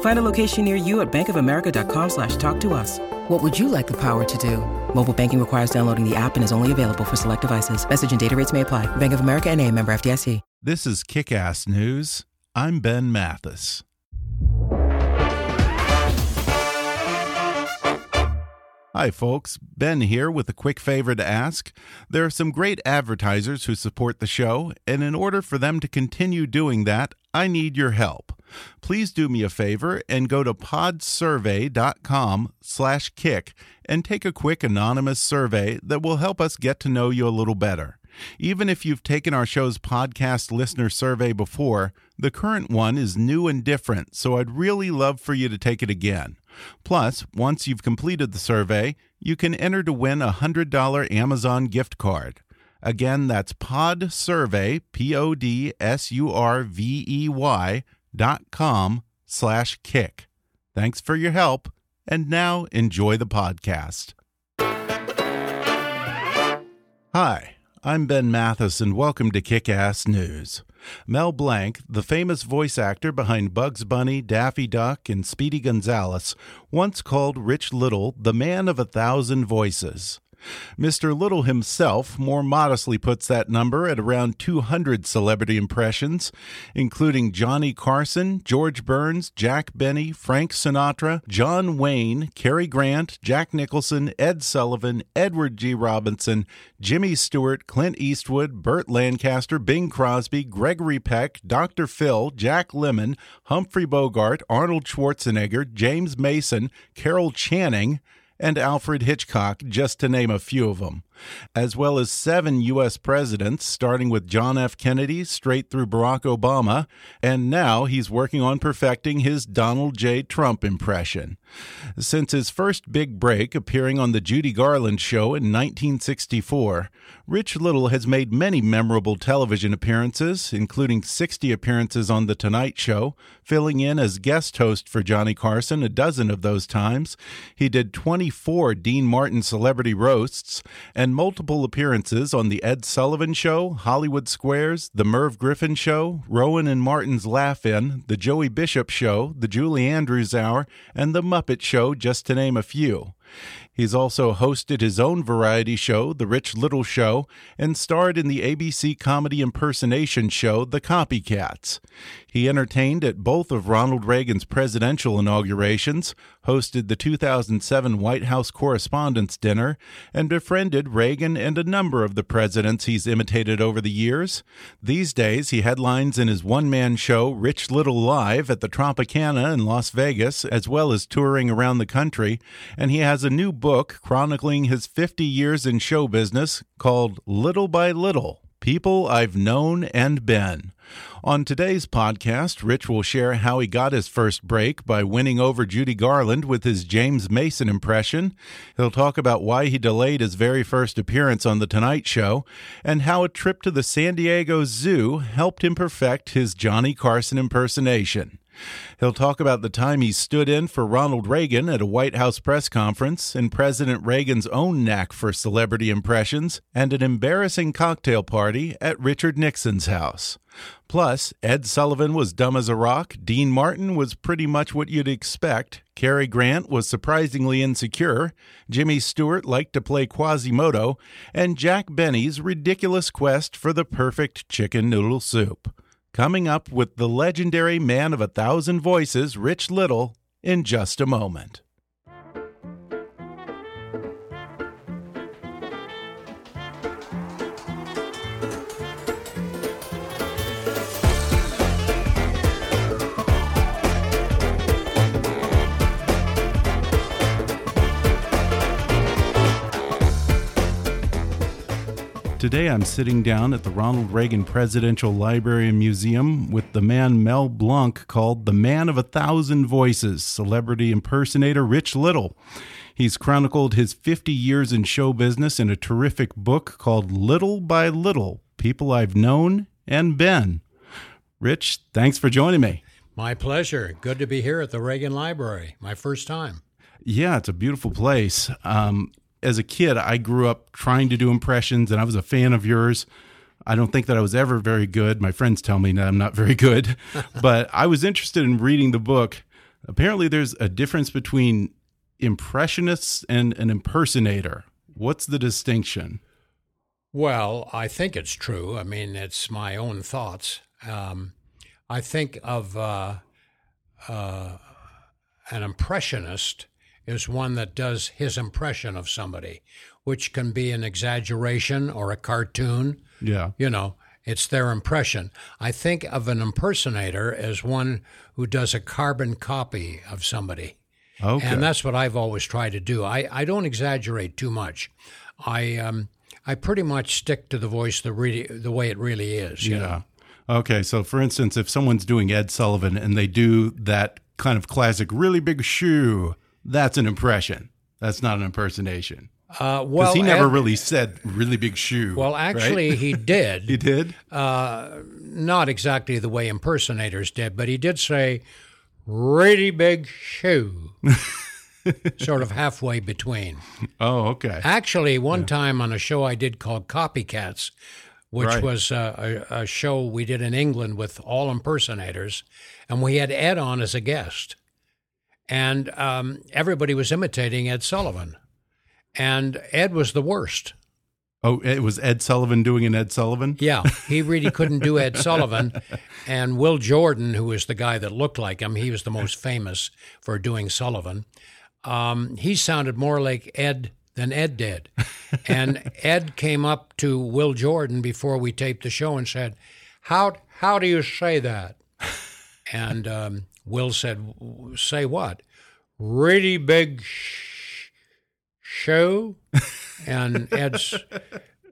Find a location near you at bankofamerica.com slash talk to us. What would you like the power to do? Mobile banking requires downloading the app and is only available for select devices. Message and data rates may apply. Bank of America and a member FDIC. This is Kick-Ass News. I'm Ben Mathis. Hi, folks. Ben here with a quick favor to ask. There are some great advertisers who support the show, and in order for them to continue doing that, I need your help. Please do me a favor and go to podsurvey.com slash kick and take a quick anonymous survey that will help us get to know you a little better. Even if you've taken our show's podcast listener survey before, the current one is new and different, so I'd really love for you to take it again. Plus, once you've completed the survey, you can enter to win a $100 Amazon gift card. Again, that's podsurvey, P-O-D-S-U-R-V-E-Y dot com slash kick. Thanks for your help, and now enjoy the podcast. Hi, I'm Ben Mathis, and welcome to Kick Ass News. Mel Blanc, the famous voice actor behind Bugs Bunny, Daffy Duck, and Speedy Gonzales, once called Rich Little the man of a thousand voices. Mr. Little himself more modestly puts that number at around 200 celebrity impressions, including Johnny Carson, George Burns, Jack Benny, Frank Sinatra, John Wayne, Cary Grant, Jack Nicholson, Ed Sullivan, Edward G. Robinson, Jimmy Stewart, Clint Eastwood, Burt Lancaster, Bing Crosby, Gregory Peck, Dr. Phil, Jack Lemmon, Humphrey Bogart, Arnold Schwarzenegger, James Mason, Carol Channing, and Alfred Hitchcock, just to name a few of them, as well as seven U.S. presidents, starting with John F. Kennedy straight through Barack Obama, and now he's working on perfecting his Donald J. Trump impression. Since his first big break appearing on The Judy Garland Show in 1964, Rich Little has made many memorable television appearances, including 60 appearances on The Tonight Show, filling in as guest host for Johnny Carson a dozen of those times. He did 24 Dean Martin celebrity roasts and multiple appearances on The Ed Sullivan Show, Hollywood Squares, The Merv Griffin Show, Rowan and Martin's Laugh In, The Joey Bishop Show, The Julie Andrews Hour, and The Muppet Show, just to name a few. He's also hosted his own variety show, The Rich Little Show, and starred in the ABC comedy impersonation show, The Copycats. He entertained at both of Ronald Reagan's presidential inaugurations, hosted the 2007 White House Correspondents' Dinner, and befriended Reagan and a number of the presidents he's imitated over the years. These days, he headlines in his one man show, Rich Little Live, at the Tropicana in Las Vegas, as well as touring around the country, and he has a new book chronicling his 50 years in show business called Little by Little People I've Known and Been. On today's podcast, Rich will share how he got his first break by winning over Judy Garland with his James Mason impression. He'll talk about why he delayed his very first appearance on The Tonight Show and how a trip to the San Diego Zoo helped him perfect his Johnny Carson impersonation. He'll talk about the time he stood in for Ronald Reagan at a White House press conference and President Reagan's own knack for celebrity impressions and an embarrassing cocktail party at Richard Nixon's house. Plus, Ed Sullivan was dumb as a rock, Dean Martin was pretty much what you'd expect, Cary Grant was surprisingly insecure, Jimmy Stewart liked to play Quasimodo, and Jack Benny's ridiculous quest for the perfect chicken noodle soup. Coming up with the legendary man of a thousand voices, Rich Little, in just a moment. Today I'm sitting down at the Ronald Reagan Presidential Library and Museum with the man Mel Blanc called the Man of a Thousand Voices, celebrity impersonator Rich Little. He's chronicled his 50 years in show business in a terrific book called Little by Little People I've Known and Been. Rich, thanks for joining me. My pleasure. Good to be here at the Reagan Library. My first time. Yeah, it's a beautiful place. Um, as a kid, I grew up trying to do impressions, and I was a fan of yours. I don't think that I was ever very good. My friends tell me that I'm not very good, but I was interested in reading the book. Apparently, there's a difference between impressionists and an impersonator. What's the distinction? Well, I think it's true. I mean, it's my own thoughts. Um, I think of uh, uh, an impressionist is one that does his impression of somebody, which can be an exaggeration or a cartoon. Yeah. You know, it's their impression. I think of an impersonator as one who does a carbon copy of somebody. Okay. And that's what I've always tried to do. I, I don't exaggerate too much. I um, I pretty much stick to the voice the really the way it really is. You yeah. Know? Okay. So, for instance, if someone's doing Ed Sullivan and they do that kind of classic, really big shoe, that's an impression. That's not an impersonation. Uh, Because well, he never Ed- really said really big shoe. Well, right? actually, he did. he did. uh, not exactly the way impersonators did, but he did say, "Really big shoe," sort of halfway between. Oh, okay. Actually, one time on a show I did called Copycats, which Right. was uh, a, a show we did in England with all impersonators, and we had Ed on as a guest, and um, everybody was imitating Ed Sullivan, and Ed was the worst. Oh, it was Ed Sullivan doing an Ed Sullivan. Yeah, he really couldn't do Ed Sullivan. And Will Jordan, who was the guy that looked like him, he was the most famous for doing Sullivan. Um, he sounded more like Ed than Ed did. And Ed came up to Will Jordan before we taped the show and said, "How how do you say that?" And um, Will said, "Say what? Really big sh- show?" And Ed's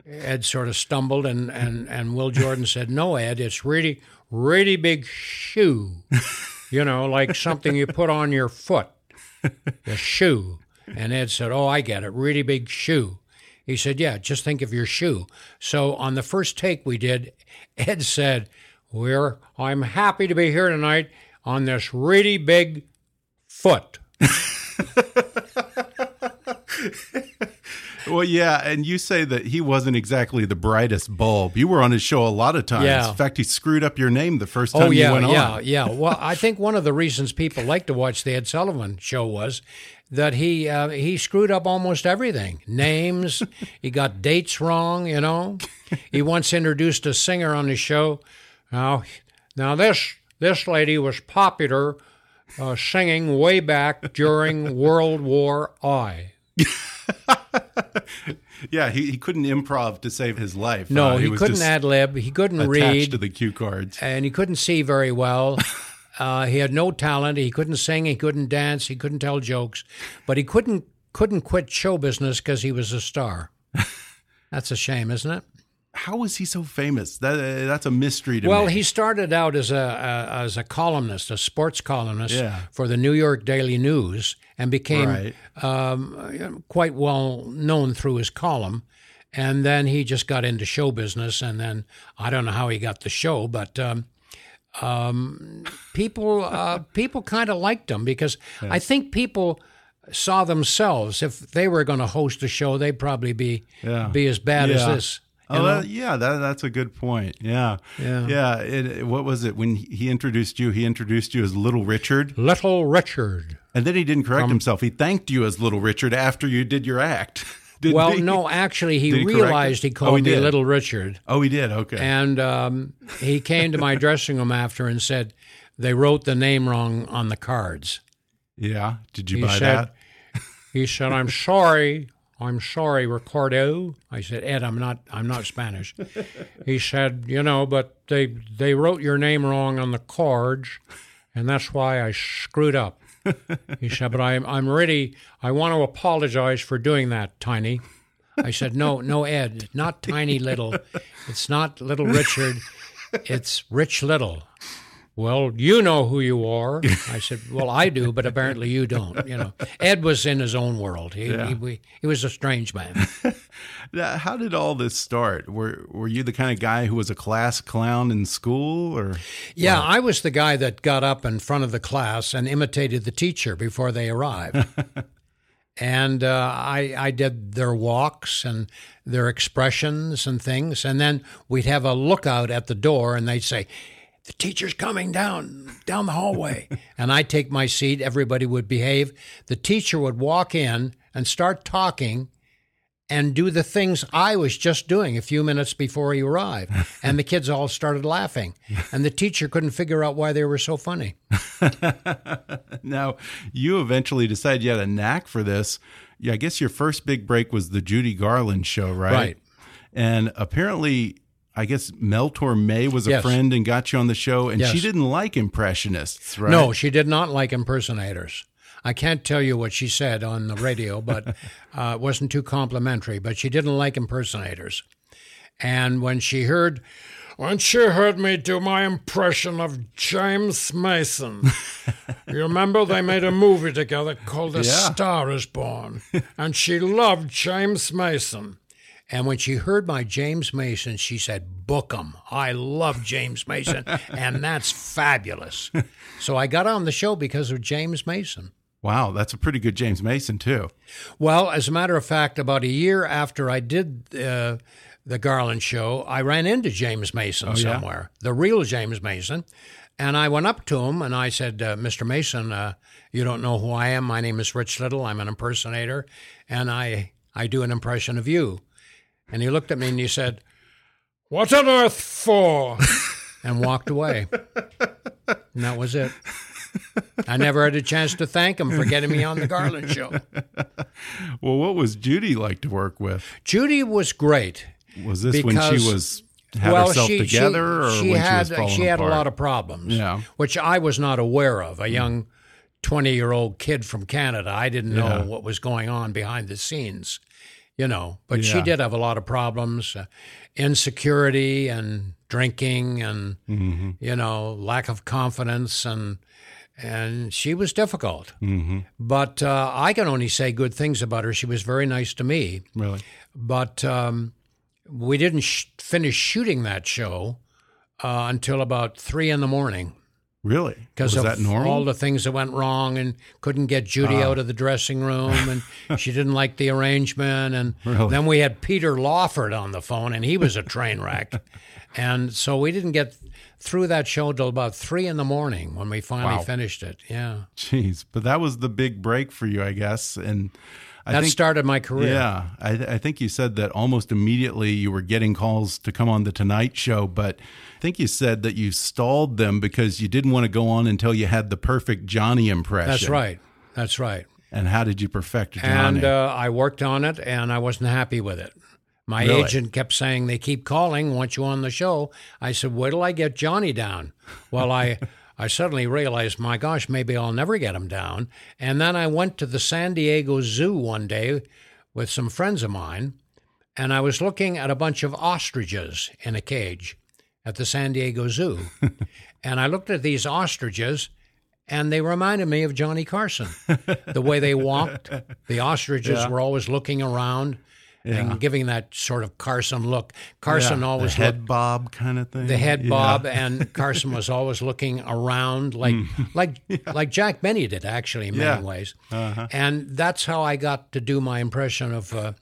Ed sort of stumbled, and, and, and Will Jordan said, No, Ed, it's really, really big shoe. You know, like something you put on your foot, a shoe. And Ed said, Oh, I get it, really big shoe. He said, Yeah, just think of your shoe. So on the first take we did, Ed said, We're, I'm happy to be here tonight on this really big foot. Well, yeah, and you say that he wasn't exactly the brightest bulb. You were on his show a lot of times. Yeah. In fact, he screwed up your name the first time Oh yeah, you went on. yeah, on. yeah. Well, I think one of the reasons people like to watch the Ed Sullivan Show was that he uh, he screwed up almost everything. Names, he got dates wrong. You know, he once introduced a singer on his show. Now, now this this lady was popular uh, singing way back during World War I. Yeah, he, he couldn't improv to save his life. No, Uh, he, was couldn't ad lib. He couldn't attached read. to the cue cards. and he couldn't see very well. Uh, he had no talent. He couldn't sing. He couldn't dance. He couldn't tell jokes. But he couldn't couldn't quit show business because he was a star. That's a shame, isn't it? How was he so famous? That uh, that's a mystery to Well, me. Well, he started out as a, a as a columnist, a sports columnist Yeah. for the New York Daily News, and became Right. um, quite well known through his column. And then he just got into show business, and then I don't know how he got the show, but um, um, people uh, people kind of liked him because I think people saw themselves if they were going to host a show, they'd probably be Yeah. be as bad as this. Oh, that, yeah, that, that's a good point. Yeah, Yeah. yeah. It, what was it when he introduced you? He introduced you as Little Richard, Little Richard. and then he didn't correct himself. He thanked you as Little Richard after you did your act. Didn't Well, he? no, actually, he, he realized he Oh, called he me did. Little Richard, Oh, he did. Okay. and um, he came to my dressing room after and said they wrote the name wrong on the cards. yeah. Did you buy said, that? "He said I'm sorry, I'm sorry, Ricardo." I said, "Ed, I'm not, I'm not Spanish." he said, "You know, but they they wrote your name wrong on the cards, and that's why I screwed up." He said, "But I'm I'm ready. I want to apologize for doing that, Tiny." I said, No, no, Ed, not tiny little. It's not little Richard. It's Rich Little. Well, you know who you are. I said, Well, I do, but apparently you don't. You know, Ed was in his own world. He, Yeah. he, he was a strange man. Now, How did all this start? Were Were you the kind of guy who was a class clown in school, or Yeah, I was the guy that got up in front of the class and imitated the teacher before they arrived. and uh, I, I did their walks and their expressions and things. And then we'd have a lookout at the door and they'd say, the teacher's coming down down the hallway and i'd take my seat everybody would behave the teacher would walk in and start talking and do the things I was just doing a few minutes before he arrived. And the kids all started laughing. And the teacher couldn't figure out why they were so funny. now you eventually decided you had a knack for this? Yeah, I guess your first big break was the Judy Garland show, right? Right. And apparently, I guess Mel Torme was a Yes. friend and got you on the show, and she didn't like impressionists, right? No, she did not like impersonators. I can't tell you what she said on the radio, but uh, it wasn't too complimentary. But she didn't like impersonators. And when she heard, when she heard me do my impression of James Mason, you remember they made a movie together called A Yeah. Star Is Born, and she loved James Mason. And when she heard my James Mason, she said, Book 'em. I love James Mason, and that's fabulous. So I got on the show because of James Mason. Wow, that's a pretty good James Mason too. Well, as a matter of fact, about a year after I did uh, the Garland show, I ran into James Mason Oh, yeah? somewhere, the real James Mason. And I went up to him and I said, uh, Mr. Mason, uh, you don't know who I am. My name is Rich Little. I'm an impersonator, and I, I do an impression of you. And he looked at me and he said, What on earth for? and walked away. And that was it. I never had a chance to thank him for getting me on the Garland show. Well, what was Judy like to work with? Judy was great. Was this when she was had well, herself she, together, she, or she when had she was falling she had apart? a lot of problems, Yeah. which I was not aware of. A mm. young twenty-year-old kid from Canada, I didn't know Yeah. what was going on behind the scenes, you know. But she did have a lot of problems, uh, insecurity and drinking, and Mm-hmm. you know, lack of confidence, and and she was difficult. Mm-hmm. But uh, I can only say good things about her. She was very nice to me Really? but um, we didn't sh- finish shooting that show uh, until about three in the morning Really? because was of that normal? all the things that went wrong and couldn't get Judy Ah. out of the dressing room and she didn't like the arrangement and Really? then we had Peter Lawford on the phone and he was a train wreck and so we didn't get through that show till about three in the morning when we finally Wow. finished it. Yeah, Jeez, but that was the big break for you, I guess. And I that think, started my career. yeah, I, I think you said that almost immediately you were getting calls to come on the Tonight Show, but I think you said that you stalled them because you didn't want to go on until you had the perfect Johnny impression. That's right. That's right. And how did you perfect Johnny? And uh, I worked on it, and I wasn't happy with it. My Really? agent kept saying they keep calling, want you on the show. I said, "Wait till I get Johnny down." Well, I I suddenly realized, my gosh, maybe I'll never get him down. And then I went to the San Diego Zoo one day with some friends of mine, and I was looking at a bunch of ostriches in a cage at the San Diego Zoo, and I looked at these ostriches. And they reminded me of Johnny Carson. the way they walked, the ostriches Yeah. were always looking around and giving that sort of Carson look. Carson Yeah, always the head looked bob kind of thing. the head Yeah. bob, and Carson was always looking around like like like Jack Benny did actually in many Yeah. Uh-huh. ways. And that's how I got to do my impression of uh,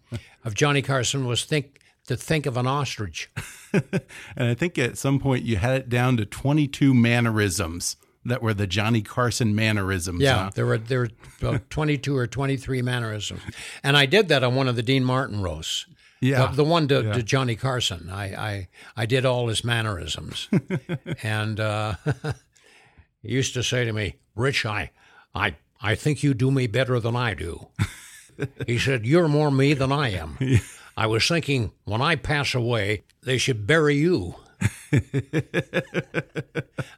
of Johnny Carson was think to think of an ostrich. And I think at some point you had it down to 22 mannerisms that were the Johnny Carson mannerisms. Yeah, huh? there were there were about twenty two or twenty three mannerisms, and I did that on one of the Dean Martin roasts. Yeah. the, the one to, to Johnny Carson. I, I I did all his mannerisms, and uh, he used to say to me, "Rich, I I I think you do me better than I do." he said, "You're more me than I am." I was thinking, when I pass away, they should bury you.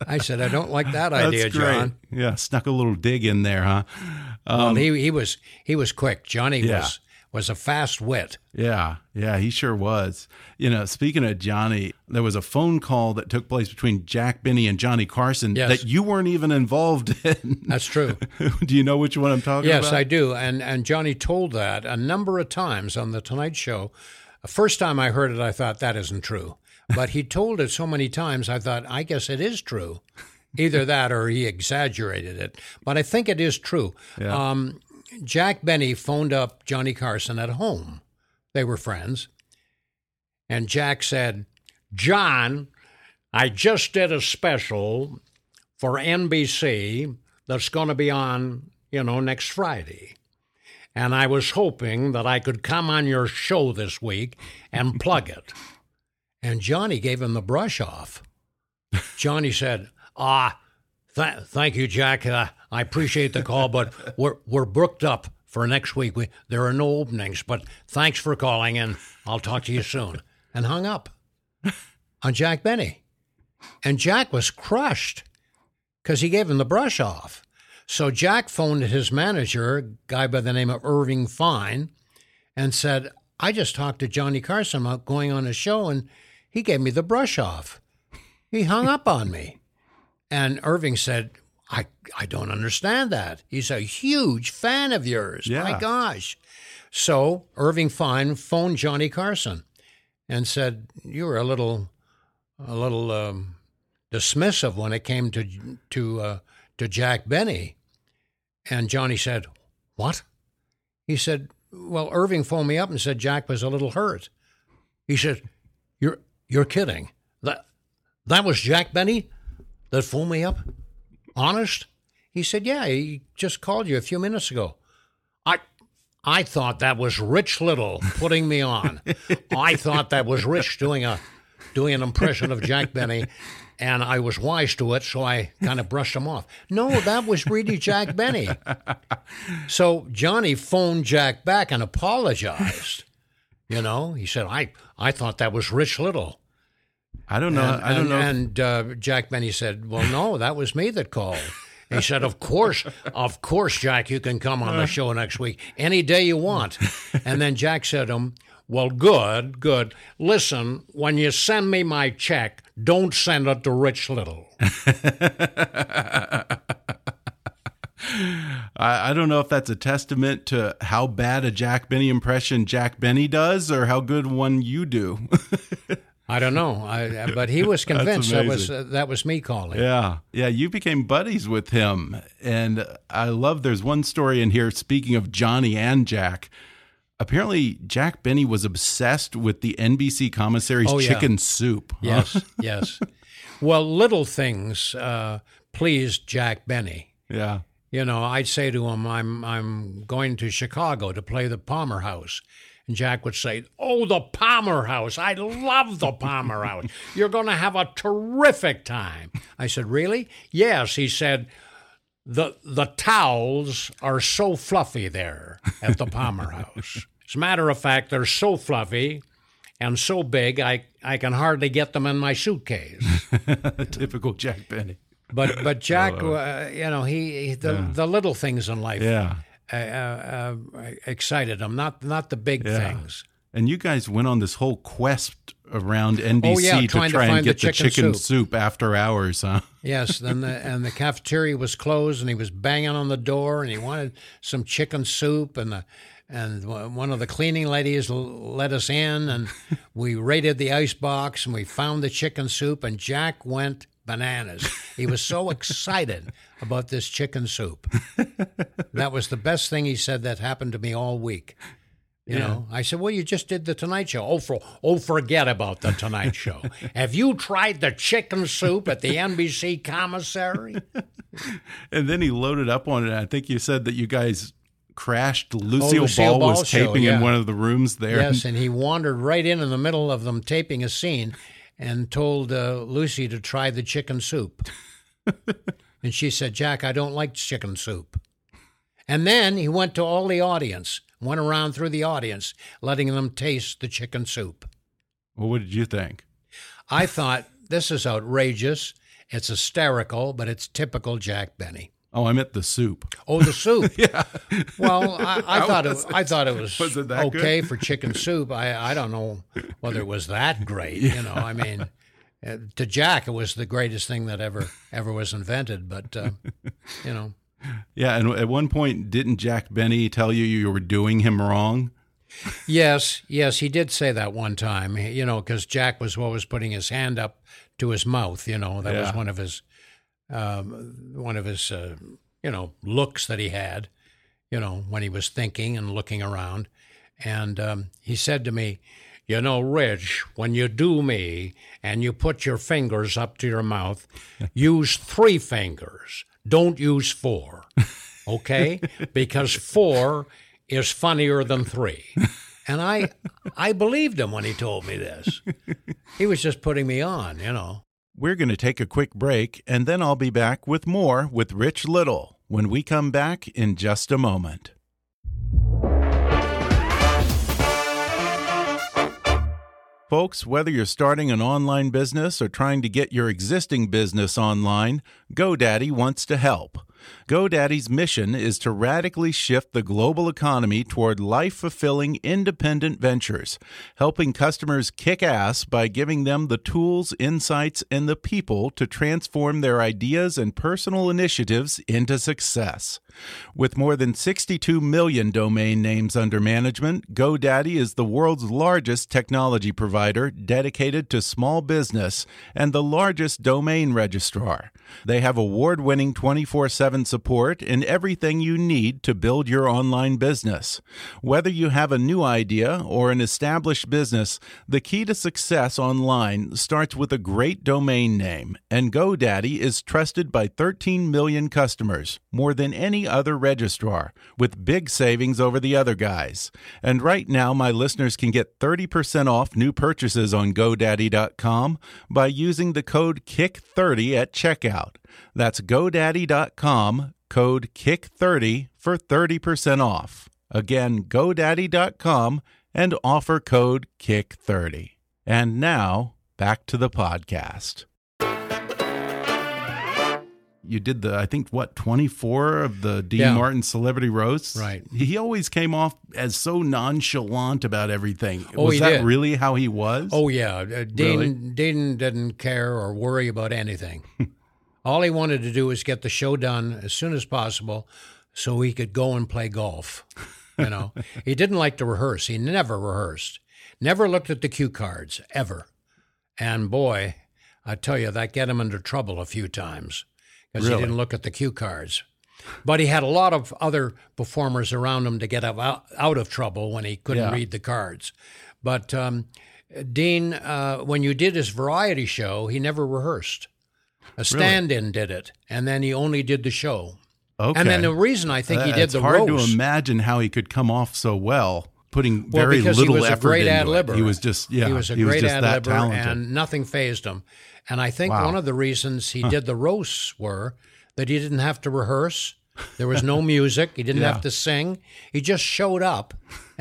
I said, I don't like that That's idea, great. John. Yeah, snuck a little dig in there, huh? Well, he he was he was quick. Johnny Um, yeah. was was a fast wit. Yeah, yeah, he sure was. You know, speaking of Johnny, there was a phone call that took place between Jack Benny and Johnny Carson Yes. that you weren't even involved in. That's true. do you know which one I'm talking Yes, about? Yes, I do. And and Johnny told that a number of times on the Tonight Show. The first time I heard it, I thought that isn't true. But he told it so many times, I thought, I guess it is true. Either that or he exaggerated it. But I think it is true. Um, Jack Benny phoned up Johnny Carson at home. They were friends. And Jack said, John, I just did a special for NBC that's going to be on, you know, next Friday. And I was hoping that I could come on your show this week and plug it. And Johnny gave him the brush off. Johnny said, Ah, th- thank you, Jack. Uh, I appreciate the call, but we're, we're booked up for next week. We, there are no openings, but thanks for calling, and I'll talk to you soon. And hung up on Jack Benny. And Jack was crushed because he gave him the brush off. So Jack phoned his manager, a guy by the name of Irving Fein, and said, I just talked to Johnny Carson about going on a show, and he gave me the brush off. He hung up on me. And Irving said, I, I don't understand that. He's a huge fan of yours. My gosh. So Irving Fein phoned Johnny Carson and said, You were a little a little um, dismissive when it came to to uh, to Jack Benny. And Johnny said, "What?" He said, "Well, Irving phoned me up and said Jack was a little hurt." He said, "You're kidding. That that was Jack Benny that phoned me up? Honest?" He said, "Yeah, he just called you a few minutes ago." I I thought that was Rich Little putting me on. I thought that was Rich doing a doing an impression of Jack Benny, and I was wise to it, so I kind of brushed him off. No, that was really Jack Benny. So Johnny phoned Jack back and apologized. You know, he said, "I I thought that was Rich Little." I don't know. And, I don't and, know. And uh, Jack Benny said, "Well, no, that was me that called." He said, "Of course, of course, Jack, you can come on the show next week any day you want." And then Jack said to him, "Well, good, good. Listen, when you send me my check, don't send it to Rich Little." I, I don't know if that's a testament to how bad a Jack Benny impression Jack Benny does, or how good one you do. I don't know, I, but he was convinced that was uh, that was me calling. Yeah. Yeah. You became buddies with him. And I love there's one story in here, speaking of Johnny and Jack. Apparently, Jack Benny was obsessed with the NBC commissary's Oh, yeah. chicken soup. Yes, yes. Well, little things uh, pleased Jack Benny. Yeah. You know, I'd say to him, "I'm I'm going to Chicago to play the Palmer House," and Jack would say, "Oh, the Palmer House! I love the Palmer House. You're going to have a terrific time." I said, "Really?" Yes, he said. The the towels are so fluffy there at the Palmer House. As a matter of fact, they're so fluffy and so big, I, I can hardly get them in my suitcase. Typical Jack Benny. But but Jack, uh, you know, he, he the the little things in life Yeah. Uh, uh, excited him, not not the big Yeah. things. And you guys went on this whole quest around NBC Oh, yeah, to trying to try and the get the chicken chicken, soup. soup. after hours, huh? Yes, then the and the cafeteria was closed, and he was banging on the door, and he wanted some chicken soup, and the and one of the cleaning ladies let us in, and we raided the ice box, and we found the chicken soup, and Jack went bananas. He was so excited about this chicken soup. That was the best thing he said that happened to me all week. You know, I said, "Well, you just did the Tonight Show." Oh, for oh, forget about the Tonight Show. Have you tried the chicken soup at the NBC commissary? And then he loaded up on it. I think you said that you guys crashed. Lucille, Oh, Lucille Ball, Ball was show, taping yeah. in one of the rooms there. Yes, and he wandered right in in the middle of them taping a scene, and told uh, Lucy to try the chicken soup. and she said, "Jack, I don't like chicken soup." And then he went to all the audience, went around through the audience, letting them taste the chicken soup. Well, what did you think? I thought this is outrageous. It's hysterical, but it's typical Jack Benny. Oh, I meant the soup. Oh, the soup. yeah. Well, I, I thought it. I thought it was, Was it okay good? for chicken soup. I I don't know whether it was that great. You know, I mean, uh, to Jack, it was the greatest thing that ever ever was invented. But uh, you know, Yeah, and at one point, didn't Jack Benny tell you you were doing him wrong? yes, yes, he did say that one time. You know, because Jack was always putting his hand up to his mouth. You know, that was one of his um, one of his uh, you know looks that he had. You know, when he was thinking and looking around, and um, he said to me. You know, Rich, when you do me and you put your fingers up to your mouth, use three fingers. Don't use four. Okay? because four is funnier than three. And I I believed him when he told me this. He was just putting me on, you know. We're going to take a quick break, and then I'll be back with more with Rich Little when we come back in just a moment. Folks, whether you're starting an online business or trying to get your existing business online, GoDaddy wants to help. GoDaddy's mission is to radically shift the global economy toward life fulfilling independent ventures, helping customers kick ass by giving them the tools, insights, and the people to transform their ideas and personal initiatives into success. With more than 62 million domain names under management, GoDaddy is the world's largest technology provider dedicated to small business and the largest domain registrar. They have award winning 24 7 support and everything you need to build your online business. Whether you have a new idea or an established business, the key to success online starts with a great domain name, and GoDaddy is trusted by 13 million customers, more than any other registrar, with big savings over the other guys. And right now, my listeners can get 30% off new purchases on GoDaddy.com by using the code KICK30 at checkout. That's GoDaddy.com, code KICK30 for 30% off. Again, GoDaddy.com and offer code KICK30. And now, back to the podcast. You did the, I think, what, 24 of the Dean Yeah. Martin celebrity roasts? Right. He always came off as so nonchalant about everything. Oh, was he that did. really how he was? Oh yeah, uh, Dean Really? Dean didn't care or worry about anything. All he wanted to do was get the show done as soon as possible, so he could go and play golf. You know, he didn't like to rehearse. He never rehearsed. Never looked at the cue cards ever. And boy, I tell you, that get him into trouble a few times because Really? he didn't look at the cue cards. But he had a lot of other performers around him to get out, out of trouble when he couldn't Yeah. read the cards. But um, Dean, uh, when you did his variety show, he never rehearsed. A stand-in did it, and then he only did the show. okay. And then the reason I think he Uh, did the hard roast, to imagine how he could come off so well, putting well, very little he was a effort great into ad libber. He was just yeah, he was a was great just ad that libber, and nothing phased him. And I think Wow. one of the reasons he did the roasts were that he didn't have to rehearse. There was no music. He didn't Yeah. have to sing. He just showed up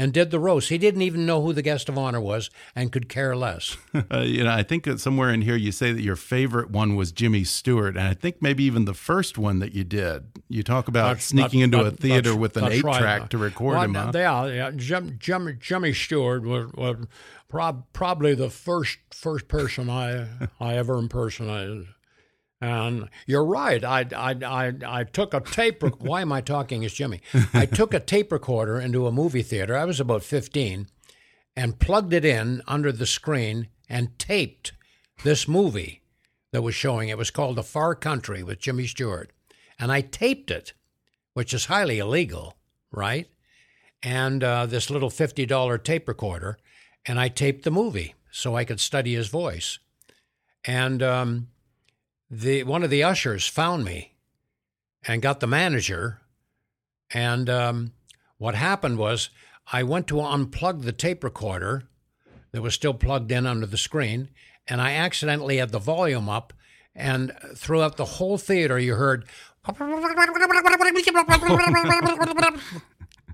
and did the roast. He didn't even know who the guest of honor was and could care less. You know, I think that somewhere in here you say that your favorite one was Jimmy Stewart, and I think maybe even the first one that you did. You talk about That's- sneaking that- into a theater with an eight right. track to record Well, him. Huh? Yeah, yeah. Jim, Jim, Jimmy Stewart was, was prob, probably the first first person I I ever impersonated. And you're right. I, I, I, I took a tape. Rec- Why am I talking as Jimmy? I took a tape recorder into a movie theater. I was about 15 and plugged it in under the screen and taped this movie that was showing. It was called The Far Country with Jimmy Stewart. And I taped it, which is highly illegal, right? And uh, this little $50 tape recorder. And I taped the movie so I could study his voice. And um, the one of the ushers found me and got the manager. And um, what happened was I went to unplug the tape recorder that was still plugged in under the screen, and I accidentally had the volume up. And throughout the whole theater, you heard.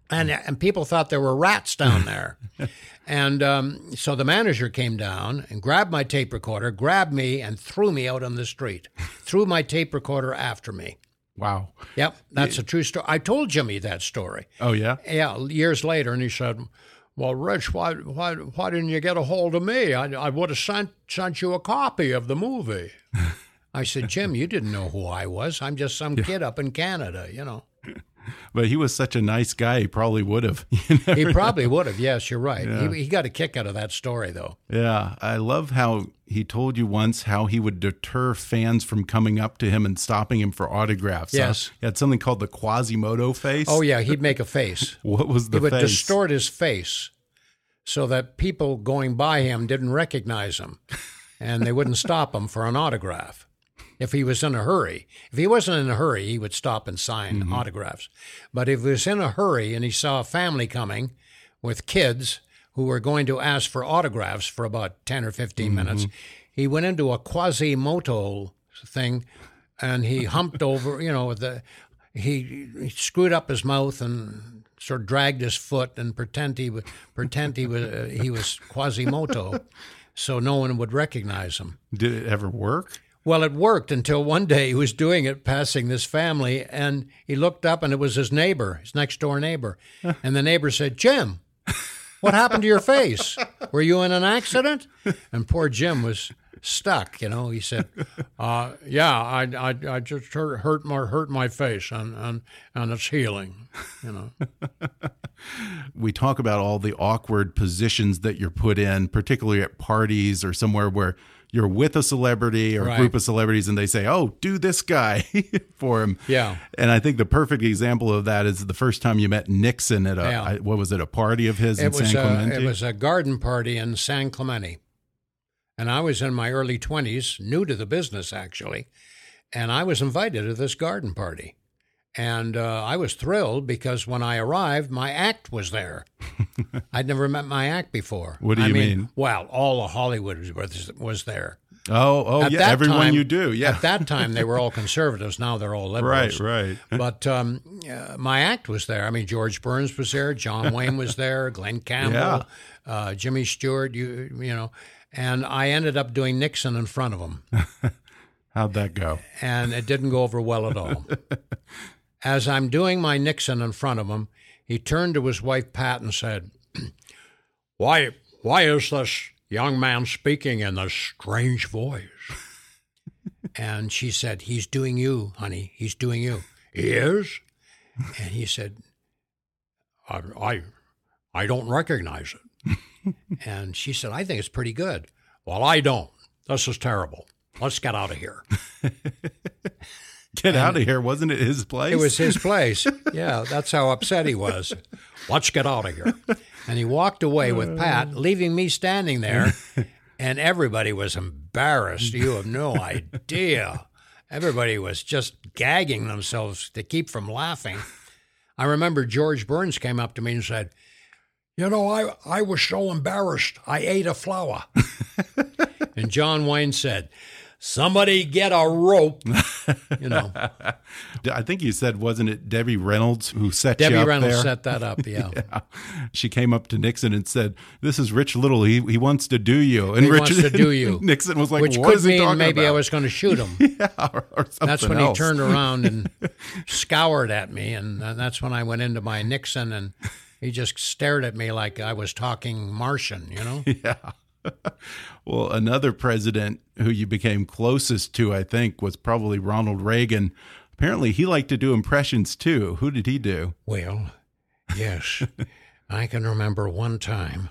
And, and people thought there were rats down there. and um, so the manager came down and grabbed my tape recorder, grabbed me, and threw me out on the street. threw my tape recorder after me. Wow. Yep, that's a true story. I told Jimmy that story. Oh yeah. Yeah, years later, and he said, "Well, Rich, why why why didn't you get a hold of me? I, I would have sent sent you a copy of the movie." I said, "Jim, you didn't know who I was. I'm just some kid up in Canada, you know." But he was such a nice guy. He probably would have. He probably would have. Yes, you're right. He, he got a kick out of that story, though. Yeah, I love how he told you once how he would deter fans from coming up to him and stopping him for autographs. huh? Yes. he had something called the Quasimodo face. Oh yeah, he'd make a face. what was the he would face? distort his face so that people going by him didn't recognize him and they wouldn't stop him for an autograph if he was in a hurry. If he wasn't in a hurry, he would stop and sign Mm-hmm. autographs. But if he was in a hurry and he saw a family coming with kids who were going to ask for autographs for about 10 or 15 minutes, he went into a quasimodo thing and he humped over, you know, the he, he screwed up his mouth and sort of dragged his foot and pretend he was pretend he was uh, he was Quasimodo, so no one would recognize him. Did it ever work? Well, it worked until one day he was doing it, passing this family, and he looked up and it was his neighbor, his next door neighbor, and the neighbor said, "Jim, what happened to your face? Were you in an accident?" And poor Jim was stuck. You know, he said, uh, "Yeah, I, I, I just hurt, hurt my hurt my face, and and and it's healing." You know. we talk about all the awkward positions that you're put in, particularly at parties or somewhere where you're with a celebrity or a group of celebrities and they say, Oh, do this guy for him. Yeah. And I think the perfect example of that is the first time you met Nixon at a, Yeah. I- what was it, a party of his in it was San a, Clemente? it was a garden party in San Clemente, and I was in my early twenties, new to the business actually, and I was invited to this garden party, and uh, I was thrilled because when I arrived, my act was there. I'd never met my act before. What do I you mean? mean? Well, all of Hollywood was, was there. oh, oh, At yeah. Everyone time- you do. Yeah. At that time, they were all conservatives. Now they're all liberals. right, right. But um, uh, my act was there. I mean, George Burns was there, John Wayne was there, Glen Campbell, uh, Jimmy Stewart. You you know, and I ended up doing Nixon in front of him, How'd that go? and it didn't go over well at all. As I'm doing my Nixon in front of him, he turned to his wife Pat and said, "Why why is this young man speaking in this strange voice?" And she said, He's doing you, honey. He's doing you. He is? And he said, I, I, I don't recognize it. and she said, I think it's pretty good. Well, I don't. This is terrible. Let's get out of here. Get out of here. Wasn't it his place? It was his place. Yeah, that's how upset he was. Let's get out of here. And he walked away with Pat, leaving me standing there, and everybody was embarrassed. You have no idea. Everybody was just gagging themselves to keep from laughing. I remember George Burns came up to me and said, You know, I, I was so embarrassed, I ate a flower. and John Wayne said, Somebody get a rope. You know. I think you said, wasn't it Debbie Reynolds who set Debbie you up Reynolds there? set that up, yeah. She came up to Nixon and said, "This is Rich Little. He he wants to do you." And He Rich, wants to do you. Nixon was like, Which "What could is he mean talking maybe I was going to shoot him. yeah, or, or That's when else. he turned around and scoured at me, and that's when I went into my Nixon, and he just stared at me like I was talking Martian, you know. Yeah. well, another president who you became closest to, I think, was probably Ronald Reagan. Apparently, he liked to do impressions too. Who did he do? Well, yes, I can remember one time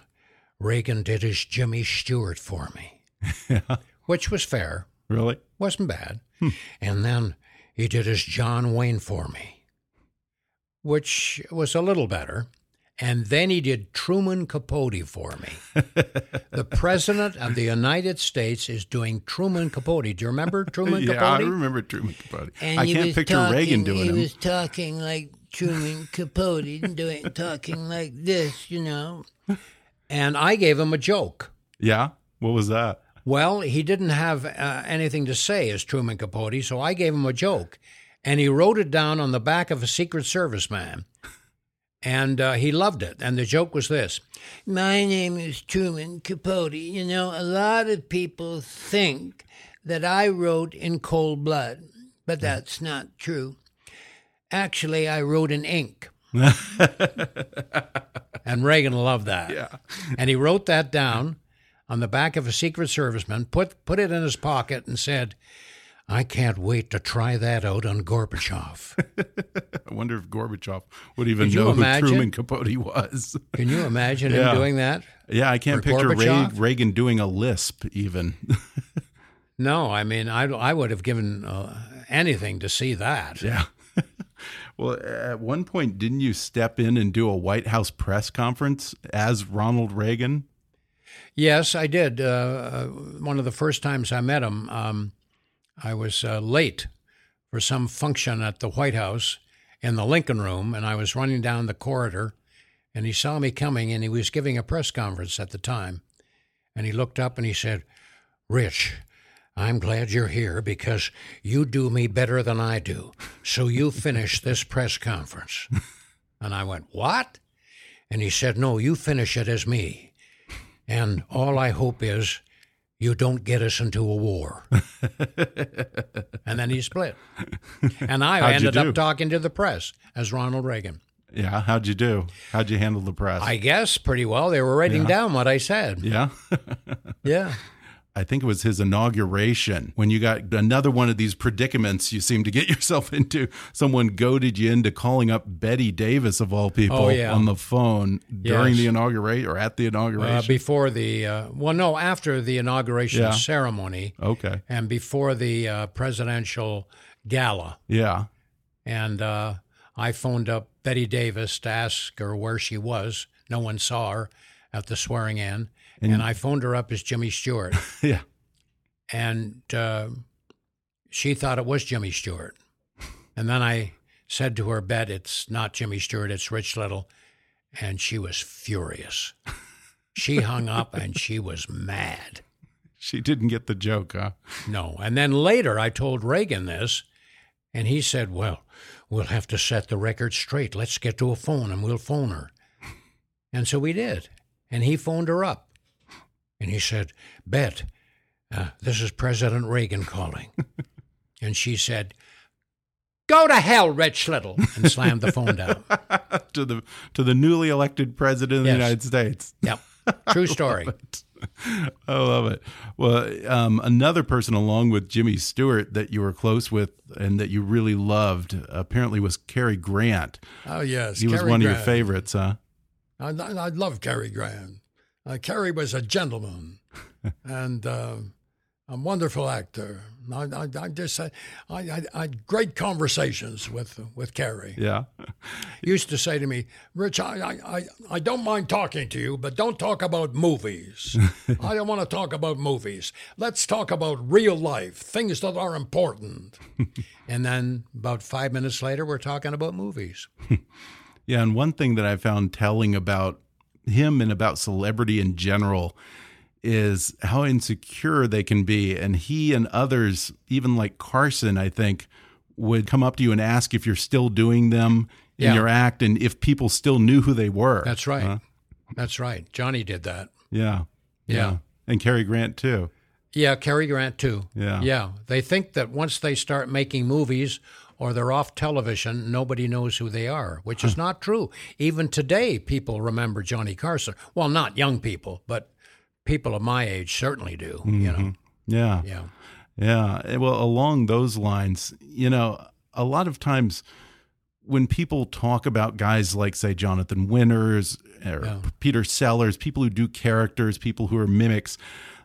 Reagan did his Jimmy Stewart for me, which was fair, Really? wasn't bad, hmm. and then he did his John Wayne for me, which was a little better. And then he did Truman Capote for me. the President of the United States is doing Truman Capote. Do you remember Truman yeah, Capote? I remember Truman Capote. And I can't picture talking, Reagan doing it. he him. was talking like Truman Capote, doing talking like this, you know. And I gave him a joke. Yeah. What was that? Well, he didn't have uh, anything to say as Truman Capote, so I gave him a joke. And he wrote it down on the back of a Secret Service man. And uh, he loved it. And the joke was this My name is Truman Capote. You know, a lot of people think that I wrote in cold blood, but that's not true. Actually, I wrote in ink. And Reagan loved that. Yeah. And he wrote that down on the back of a Secret Serviceman, put put it in his pocket, and said, "I can't wait to try that out on Gorbachev." I wonder if Gorbachev would even know who? Truman Capote was. Can you imagine Yeah. him doing that? yeah, I can't picture Gorbachev? Reagan doing a lisp even. No, I mean, I I would have given uh, anything to see that. yeah. well, at one point, didn't you step in and do a White House press conference as Ronald Reagan? Yes, I did. Uh, uh, one of the first times I met him, um, I was uh, late for some function at the White House in the Lincoln Room, and I was running down the corridor, and he saw me coming, and he was giving a press conference at the time, and he looked up and he said, "Rich." I'm glad you're here because you do me better than I do. So you finish this press conference. And I went, What? And he said, No, you finish it as me. And all I hope is you don't get us into a war. and then he split. And I How'd ended up talking to the press as Ronald Reagan. Yeah. How'd you do? How'd you handle the press? I guess pretty well. They were writing down what I said. yeah. Yeah. I think it was his inauguration when you got another one of these predicaments you seem to get yourself into. Someone goaded you into calling up Bette Davis of all people Oh, yeah. on the phone during Yes. the inauguration or at the inauguration. Uh, before the, uh, well, no, after the inauguration Yeah. ceremony okay. and before the uh, presidential gala. Yeah. And uh, I phoned up Bette Davis to ask her where she was. No one saw her at the swearing in. And, I phoned her up as Jimmy Stewart. Yeah. and uh, she thought it was Jimmy Stewart. And then I said to her, Bet, it's not Jimmy Stewart, it's Rich Little. And she was furious. She hung up and she was mad. She didn't get the joke, huh? No. And then later I told Reagan this, and he said, Well, we'll have to set the record straight. Let's get to a phone and we'll phone her. And so we did. And he phoned her up. And he said, Bet, uh, this is President Reagan calling. and she said, Go to hell, Rich Little, and slammed the phone down. to the to the newly elected president of the United States. Yep. True story. I love it. Well, um, another person along with Jimmy Stewart that you were close with and that you really loved apparently was Cary Grant. Oh, yes. He was Cary one of your favorites, huh? I, I, I love Cary Grant. Uh, Cary was a gentleman and uh, a wonderful actor. I, I, I just I, I, I had great conversations with with Cary. Yeah. He used to say to me, "Rich, I, I, I, I don't mind talking to you, but don't talk about movies. I don't want to talk about movies. Let's talk about real life, things that are important." And then about five minutes later, we're talking about movies. Yeah, and one thing that I found telling about him and about celebrity in general is how insecure they can be. And he and others, even like Carson, I think, would come up to you and ask if you're still doing them in Yeah. your act and if people still knew who they were. That's right. Huh? That's right. Johnny did that. Yeah. Yeah. And Cary Grant, too. Yeah, Cary Grant too. Yeah. Yeah. They think that once they start making movies or they're off television, nobody knows who they are, which is not true. Even today, people remember Johnny Carson. Well, not young people, but people of my age certainly do. You know. Yeah. Yeah. Yeah. Eh, Well, along those lines, you know, a lot of times when people talk about guys like, say, Jonathan Winters or Yeah. Peter Sellers, people who do characters, people who are mimics,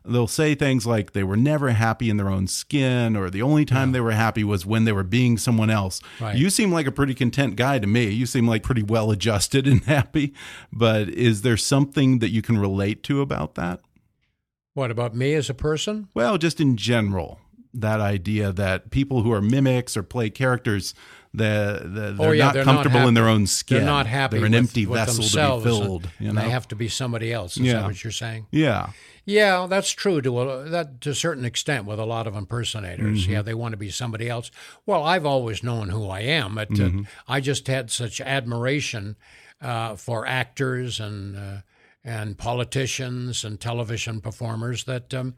they'll say things like they were never happy in their own skin or the only time they were happy was when they were being someone else. Right. You seem like a pretty content guy to me. You seem like pretty well adjusted and happy. But is there something that you can relate to about that? What about me as a person? Well, just in general, that idea that people who are mimics or play characters, oh, they're, they're, oh yeah, not they're comfortable not in their own skin. They're not happy. They're an with, empty with vessel to be and- filled. You know? they have to be somebody else. Is Yeah. that what you're saying? yeah, Yeah, that's true to a, that to a certain extent with a lot of impersonators. Yeah, they want to be somebody else. Well, I've always known who I am. But, uh, I just had such admiration uh, for actors and uh, and politicians and television performers that um,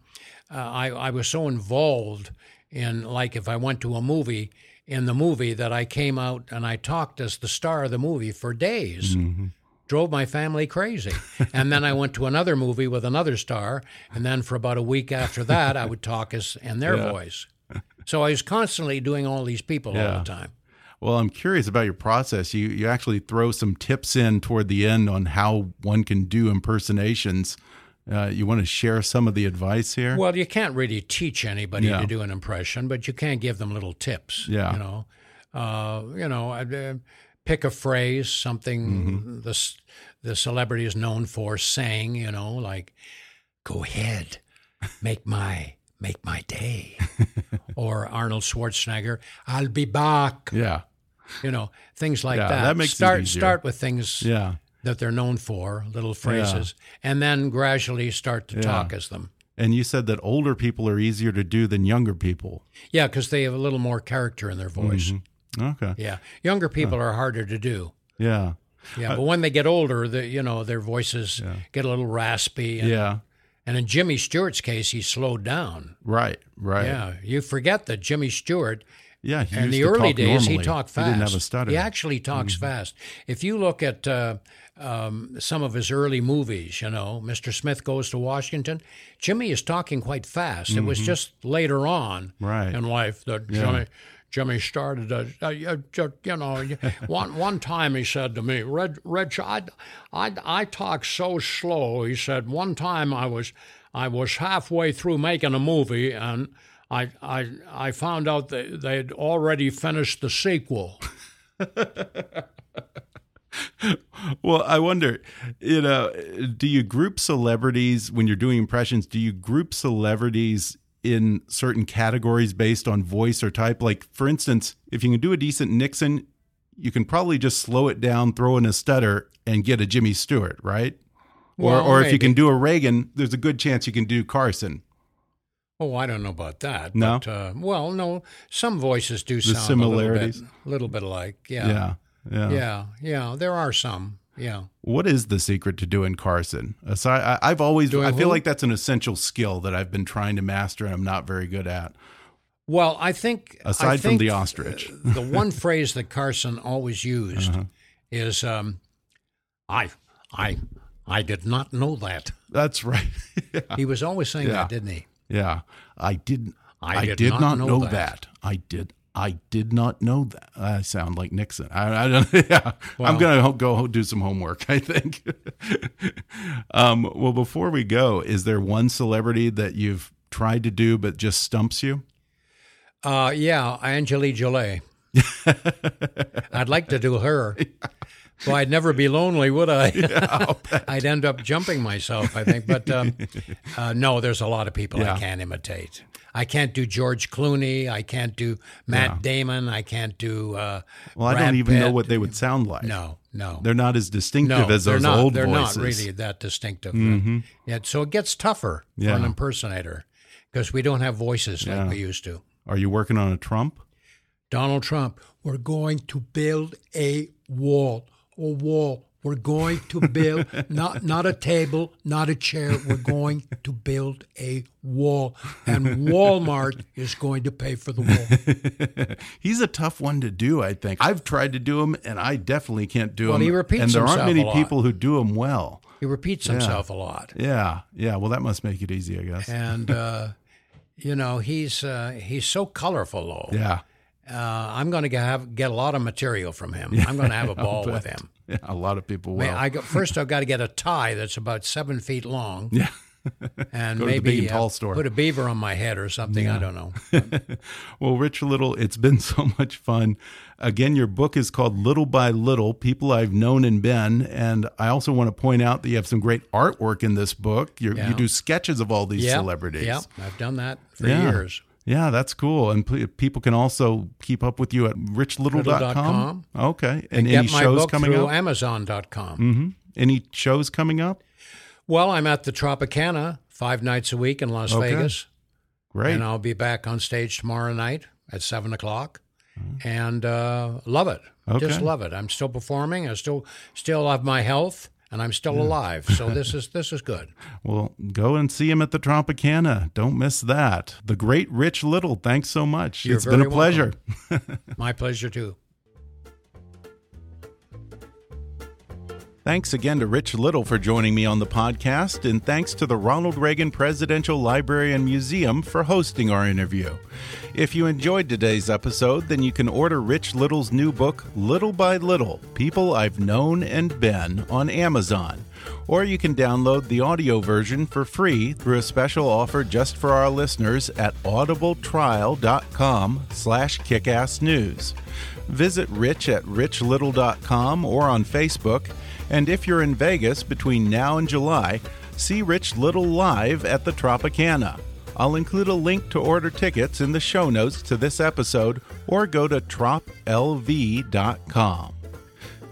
uh, I, I was so involved in like if I went to a movie in the movie that I came out and I talked as the star of the movie for days. Mm-hmm. Drove my family crazy. and then I went to another movie with another star. And then for about a week after that, I would talk as in their Yeah. voice. So I was constantly doing all these people all the time. Well, I'm curious about your process. You you actually throw some tips in toward the end on how one can do impersonations. Uh, you want to share some of the advice here? Well, you can't really teach anybody Yeah. to do an impression, but you can give them little tips. Yeah. You know, uh, you know, I'd, uh, pick a phrase, something Mm-hmm. the the celebrity is known for saying. You know, like, "Go ahead, make my make my day," or Arnold Schwarzenegger, "I'll be back." yeah, You know, things like Yeah, that. that makes start start with things yeah. that they're known for, little phrases, and then gradually start to Yeah. talk as them. And you said that older people are easier to do than younger people. Yeah, because they have a little more character in their voice. Mm-hmm. Okay. Yeah, younger people are harder to do. Yeah. Yeah, but when they get older, the you know their voices get a little raspy. And, Yeah. and in Jimmy Stewart's case, he slowed down. Right. Right. Yeah, you forget that Jimmy Stewart Yeah. He in the early days normally. he talked fast. He didn't have a stutter. Mm-hmm. He actually talks fast. If you look at uh, um, some of his early movies, you know, Mr. Smith Goes to Washington, Jimmy is talking quite fast. It was just later on Mm-hmm. Right. in life that Jimmy. Jimmy started, uh, uh, you you know, one one time he said to me, "Red, Rich, I, I, I talk so slow." He said, "One time I was, I was halfway through making a movie, and I, I, I found out that they'd already finished the sequel." Well, I wonder, you know, do you group celebrities when you're doing impressions? Do you group celebrities in certain categories based on voice or type? Like, for instance, if you can do a decent Nixon, you can probably just slow it down, throw in a stutter, and get a Jimmy Stewart, right? Well, or, or if you can do a Reagan, there's a good chance you can do Carson. Oh, I don't know about that. No? But, uh, well, no. Some voices do The sound similarities? a little bit, little bit alike. Yeah. Yeah, yeah. Yeah. Yeah. There are some. Yeah. What is the secret to doing Carson? Aside, I, I've always, Doing I feel who? like that's an essential skill that I've been trying to master and I'm not very good at. Well, I think I Aside from the ostrich. the one phrase that Carson always used Uh-huh. is, um, "I, I, I did not know that." That's right. yeah. He was always saying Yeah. that, didn't he? Yeah, I didn't. I I, did did, not not, know know, that. that. I did. I did not know that. I sound like Nixon. I, I don't. Yeah, Well- I'm gonna go do some homework. I think. um, well, before we go, is there one celebrity that you've tried to do but just stumps you? Uh, yeah, Angelique Jolie. I'd like to do her. Well, I'd never be lonely, would I? I'd end up jumping myself, I think. But um, uh, no, there's a lot of people I can't imitate. I can't do George Clooney. I can't do Matt Damon. I can't do. Uh, Well, I Brad don't even know what they would sound like. No, no. They're not as distinctive no, as they're those not. old they're voices. not really that distinctive. Yeah, so it gets tougher for an impersonator because we don't have voices Yeah. like we used to. Are you working on a Trump? Donald Trump, we're going to build a wall. A wall. We're going to build not not a table, not a chair. We're going to build a wall, and Walmart is going to pay for the wall. He's a tough one to do, I think. I've tried to do him, and I definitely can't do Well, him. he repeats and there aren't many people who do him well. He repeats himself a lot, Yeah, yeah. Well, that must make it easy, I guess. and uh, you know he's uh, he's so colorful though. Yeah, Uh, I'm going to have get a lot of material from him. I'm going to have a ball with him. yeah. A lot of people will. I got, first I've got to get a tie that's about seven feet long. Yeah. and Go maybe uh, tall store. put a beaver on my head or something. I don't know. well, Rich Little, it's been so much fun. Again, your book is called Little by Little People I've Known and Been. And I also want to point out that you have some great artwork in this book. You're, Yeah. You do sketches of all these yeah, celebrities. Yeah, I've done that for Yeah. years. Yeah, that's cool. And people can also keep up with you at richlittle.com. Little.com. Okay. And, Get any my shows book coming up? Amazon.com. hmm Any shows coming up? Well, I'm at the Tropicana five nights a week in Las Okay. Vegas, Great. and I'll be back on stage tomorrow night at seven o'clock, and uh, love it. Okay. Just Mm-hmm. Love it. I'm still performing. I still still have my health, and I'm still alive. So this is this is good. Well, go and see him at the Tropicana. Don't miss that. The great Rich Little. Thanks so much. You're it's been a pleasure. My pleasure too. Thanks again to Rich Little for joining me on the podcast, and thanks to the Ronald Reagan Presidential Library and Museum for hosting our interview. If you enjoyed today's episode, then you can order Rich Little's new book, Little by Little People I've Known and Been, on Amazon. Or you can download the audio version for free through a special offer just for our listeners at audibletrial.com slash kickassnews. Visit Rich at richlittle.com or on Facebook. And if you're in Vegas between now and July, see Rich Little live at the Tropicana. I'll include a link to order tickets in the show notes to this episode or go to troplv.com.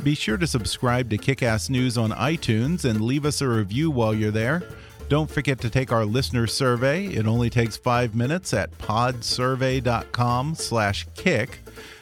Be sure to subscribe to Kickass News on iTunes and leave us a review while you're there. Don't forget to take our listener survey. It only takes five minutes at podsurvey.com slash kick.